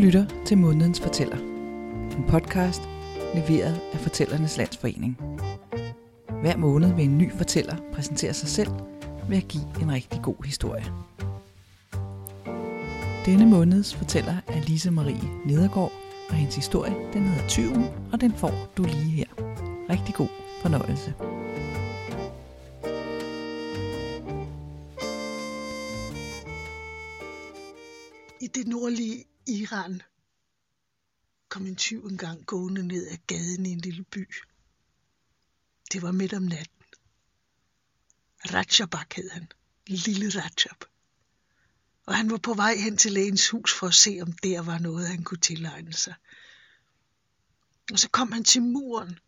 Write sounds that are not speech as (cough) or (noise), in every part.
Lytter til Månedens Fortæller. En podcast leveret af Fortællernes Landsforening. Hver måned vil en ny fortæller præsentere sig selv ved at give en rigtig god historie. Denne måneds fortæller er Lise Marie Nedergaard, og hendes historie den hedder Tyven, og den får du lige her. Rigtig god fornøjelse. I det nordlige Iran kom en tyv engang gående ned ad gaden i en lille by. Det var midt om natten. Rajabak hed han. Lille Rajab. Og han var på vej hen til lægens hus for at se, om der var noget, han kunne tilegne sig. Og så kom han til muren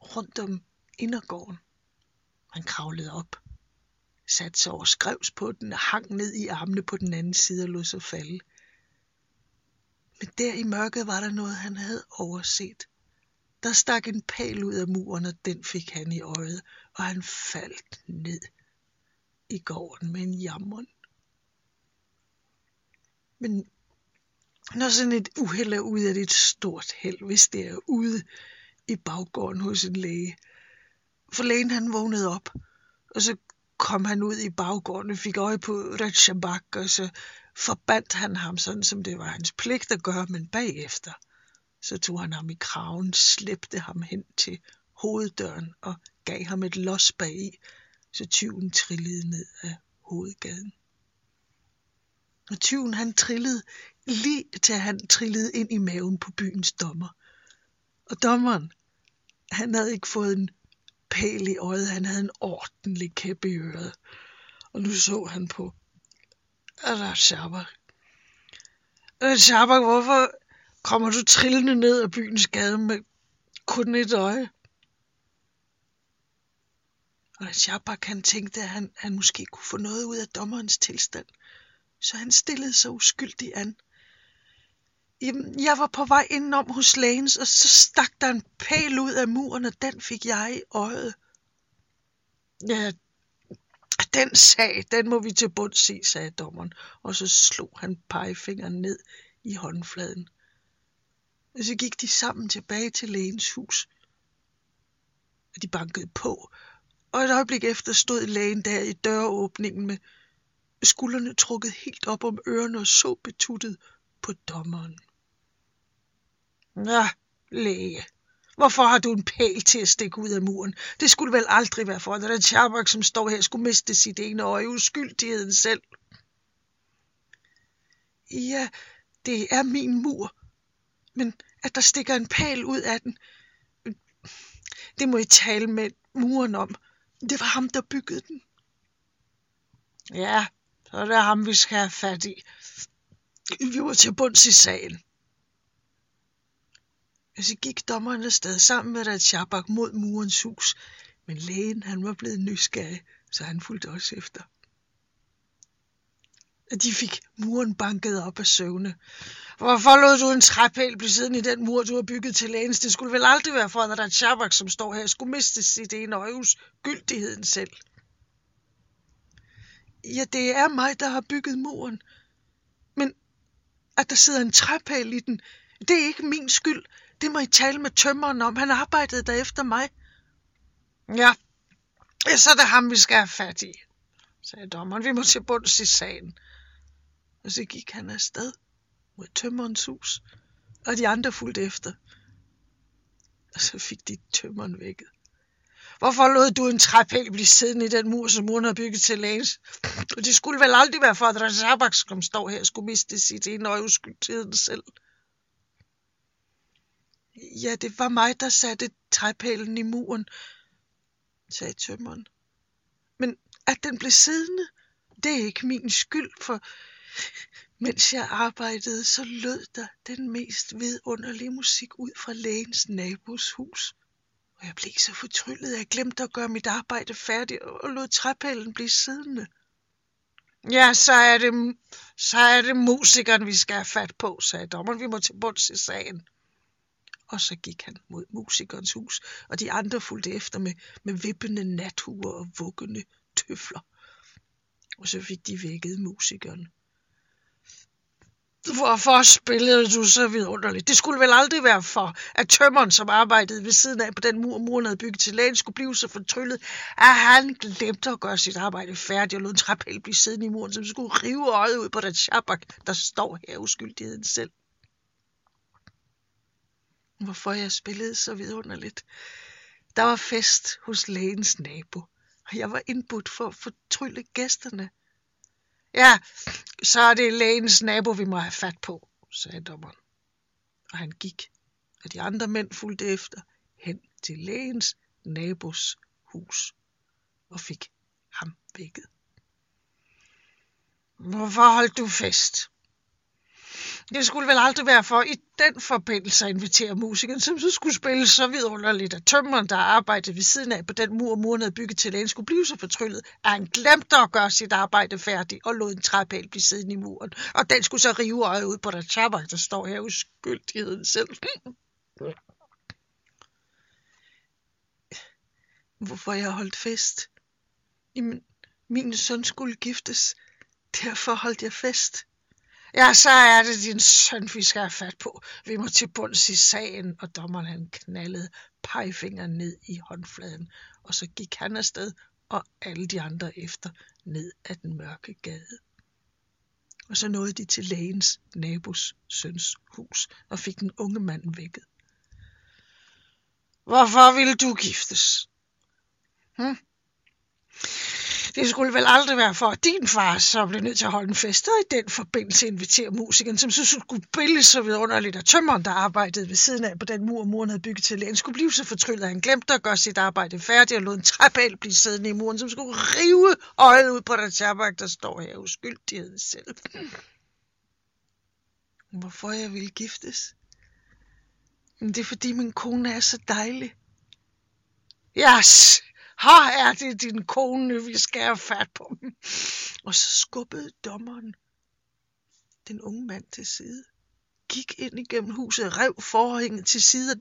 rundt om indergården. Han kravlede op, satte sig over skrevs på den og hang ned i armene på den anden side og lod sig falde. Men der i mørket var der noget, han havde overset. Der stak en pæl ud af muren, og den fik han i øjet, og han faldt ned i gården med en jammer. Men når sådan et uheld er ude, er det et stort held, hvis det er ude i baggården hos en læge. For lægen han vågnede op, og så kom han ud i baggården og fik øje på Retshabak, og så forbandt han ham sådan, som det var hans pligt at gøre, men bagefter, så tog han ham i kraven, slæbte ham hen til hoveddøren og gav ham et los bagi, så tyven trillede ned af hovedgaden. Og tyven han trillede lige til han trillede ind i maven på byens dommer. Og dommeren, han havde ikke fået en pæl i øjet, han havde en ordentlig kæppe i øret. Og nu så han på Rajabak. Øh, Rajabak, hvorfor kommer du trillende ned ad byens gade med kun et øje? Og Rajabak han tænkte, at han, han måske kunne få noget ud af dommerens tilstand. Så han stillede sig uskyldig an. Jamen, jeg var på vej indenom hos lægens, og så stak der en pæl ud af muren, og den fik jeg i øjet. Ja, den sag, den må vi til bunds i, sagde dommeren, og så slog han pegefingeren ned i håndfladen. Og så gik de sammen tilbage til lægens hus. Og de bankede på, og et øjeblik efter stod lægen der i døråbningen med skuldrene trukket helt op om ørerne og så betuttet på dommeren. Nå, læge, hvorfor har du en pæl til at stikke ud af muren? Det skulle vel aldrig være for, at den Chabak, som står her, skulle miste sit ene øje uskyldigheden selv. Ja, det er min mur, men at der stikker en pæl ud af den, det må I tale med muren om. Det var ham, der byggede den. Ja, så er det ham, vi skal have fat i. Vi var til bunds i sagen. Og så gik dommeren afsted sammen med Ratchabak mod murens hus, men lægen han var blevet nysgerrig, så han fulgte også efter. Og de fik muren banket op af søvne. Hvorfor lod du en træpæl blive siden i den mur, du har bygget til lægens? Det skulle vel aldrig være for, at Ratchabak, som står her, skulle miste sit ene øjehus gyldigheden selv. Ja, det er mig, der har bygget muren. Men at der sidder en træpæl i den, det er ikke min skyld. Det må I tale med tømmeren om. Han arbejdede der efter mig. Ja, så er det ham, vi skal have fat i, sagde dommeren. Vi må til bunds i sagen. Og så gik han afsted mod tømmerens hus, og de andre fulgte efter. Og så fik de tømmeren vækket. Hvorfor lod du en træpæl blive siddende i den mur, som muren har bygget til lægens? Og det skulle vel aldrig være for, at Rajabak, som står her, skulle miste sit ene øje uskyldigheden selv. Ja, det var mig, der satte træpælen i muren, sagde tømmeren. Men at den blev siddende, det er ikke min skyld, for mens jeg arbejdede, så lød der den mest vidunderlige musik ud fra lægens nabos hus. Og jeg blev så fortryllet, at jeg glemte at gøre mit arbejde færdigt og lod træpælen blive siddende. Ja, så er det, så er det musikeren, vi skal have fat på, sagde dommeren. Vi må til bunds i sagen. Og så gik han mod musikernes hus, og de andre fulgte efter med, med vippende nathuer og vuggende tøfler. Og så fik de vækket musikeren. Hvorfor spillede du så vidunderligt? Det skulle vel aldrig være for, at tømmeren, som arbejdede ved siden af på den mur, muren havde bygget til lægen, skulle blive så fortryllet, at han glemte at gøre sit arbejde færdigt og lod en trappel blive siddende i muren, som skulle rive øjet ud på den chabak, der står her uskyldigheden selv. Hvorfor jeg spillede så vidunderligt? Der var fest hos lægens nabo, og jeg var indbudt for at fortrylle gæsterne. Ja, så er det lægens nabo, vi må have fat på, sagde dommeren. Og han gik, og de andre mænd fulgte efter hen til lægens nabos hus og fik ham vækket. Hvorfor holdt du fest? Det skulle vel aldrig være for i den forbindelse at invitere musikeren, som så skulle spille så vidunderligt, at tømmeren, der arbejdede ved siden af på den mur, muren havde bygget til lægen, skulle blive så fortryllet, at han glemte at gøre sit arbejde færdigt og lod en træpæl blive siddende i muren. Og den skulle så rive øjet ud på der chapper, der står her uskyldigheden selv. (laughs) Hvorfor jeg holdt fest? Jamen, min søn skulle giftes. Derfor holdt jeg fest. Ja, så er det din søn, vi skal have fat på. Vi må til bunds i sagen, og dommeren han knaldede pegefingeren ned i håndfladen, og så gik han afsted, og alle de andre efter, ned ad den mørke gade. Og så nåede de til lægens nabos søns hus, og fik den unge mand vækket. Hvorfor ville du giftes? Hm? Det skulle vel aldrig være for, at din far så blev nødt til at holde en fest, og i den forbindelse invitere musikeren, som så skulle spille så vidunderligt, at tømmeren, der arbejdede ved siden af på den mur, muren havde bygget til lægen, skulle blive så fortryllet, at han glemte at gøre sit arbejde færdigt og lod en træpæl blive siddende i muren, som skulle rive øjet ud på den tjabak, der står her uskyldigheden selv. (clears throat) Hvorfor jeg ville giftes? Men det er fordi min kone er så dejlig. Yes, her er det din kone, vi skal have fat på. Og så skubbede dommeren den unge mand til side, gik ind igennem huset, rev forhænget til side,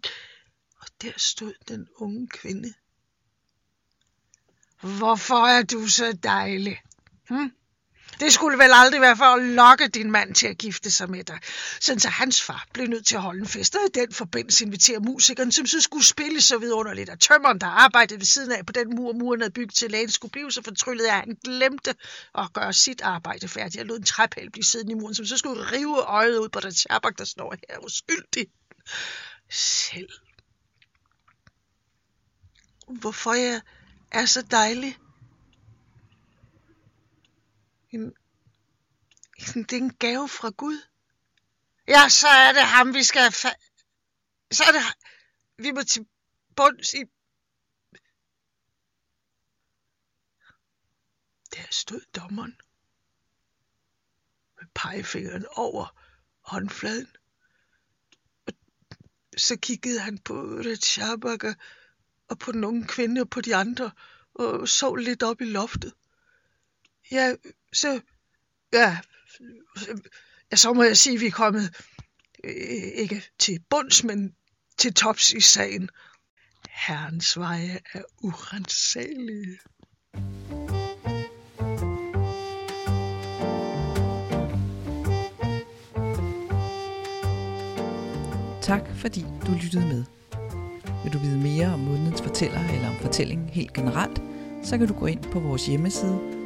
og der stod den unge kvinde. Hvorfor er du så dejlig? Hm? Det skulle vel aldrig være for at lokke din mand til at gifte sig med dig. Sådan så hans far blev nødt til at holde en fest, og i den forbindelse inviterer musikeren, som så skulle spille så vidunderligt, og tømmeren, der arbejdede ved siden af på den mur, muren havde bygget til lægen, skulle blive så fortryllet, at han glemte at gøre sit arbejde færdigt. Jeg lod en træpæl blive siddende i muren, som så skulle rive øjet ud på den tjerbak, der står her uskyldig. Selv. Hvorfor jeg er så dejlig? Jamen, det er en gave fra Gud. Ja, så er det ham, vi skal fa- Så er det vi må til bunds i... Der stod dommeren med pegefingeren over håndfladen. Og så kiggede han på Retshabak og på den unge kvinde og på de andre og så lidt op i loftet. Ja, så, ja, ja, så må jeg sige, at vi er kommet øh, ikke til bunds, men til tops i sagen. Herrens veje er urensagelige. Tak fordi du lyttede med. Vil du vide mere om månedens fortæller eller om fortællingen helt generelt, så kan du gå ind på vores hjemmeside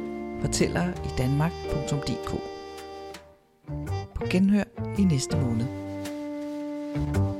fortæller i danmark.dk. På genhør i næste måned. thank you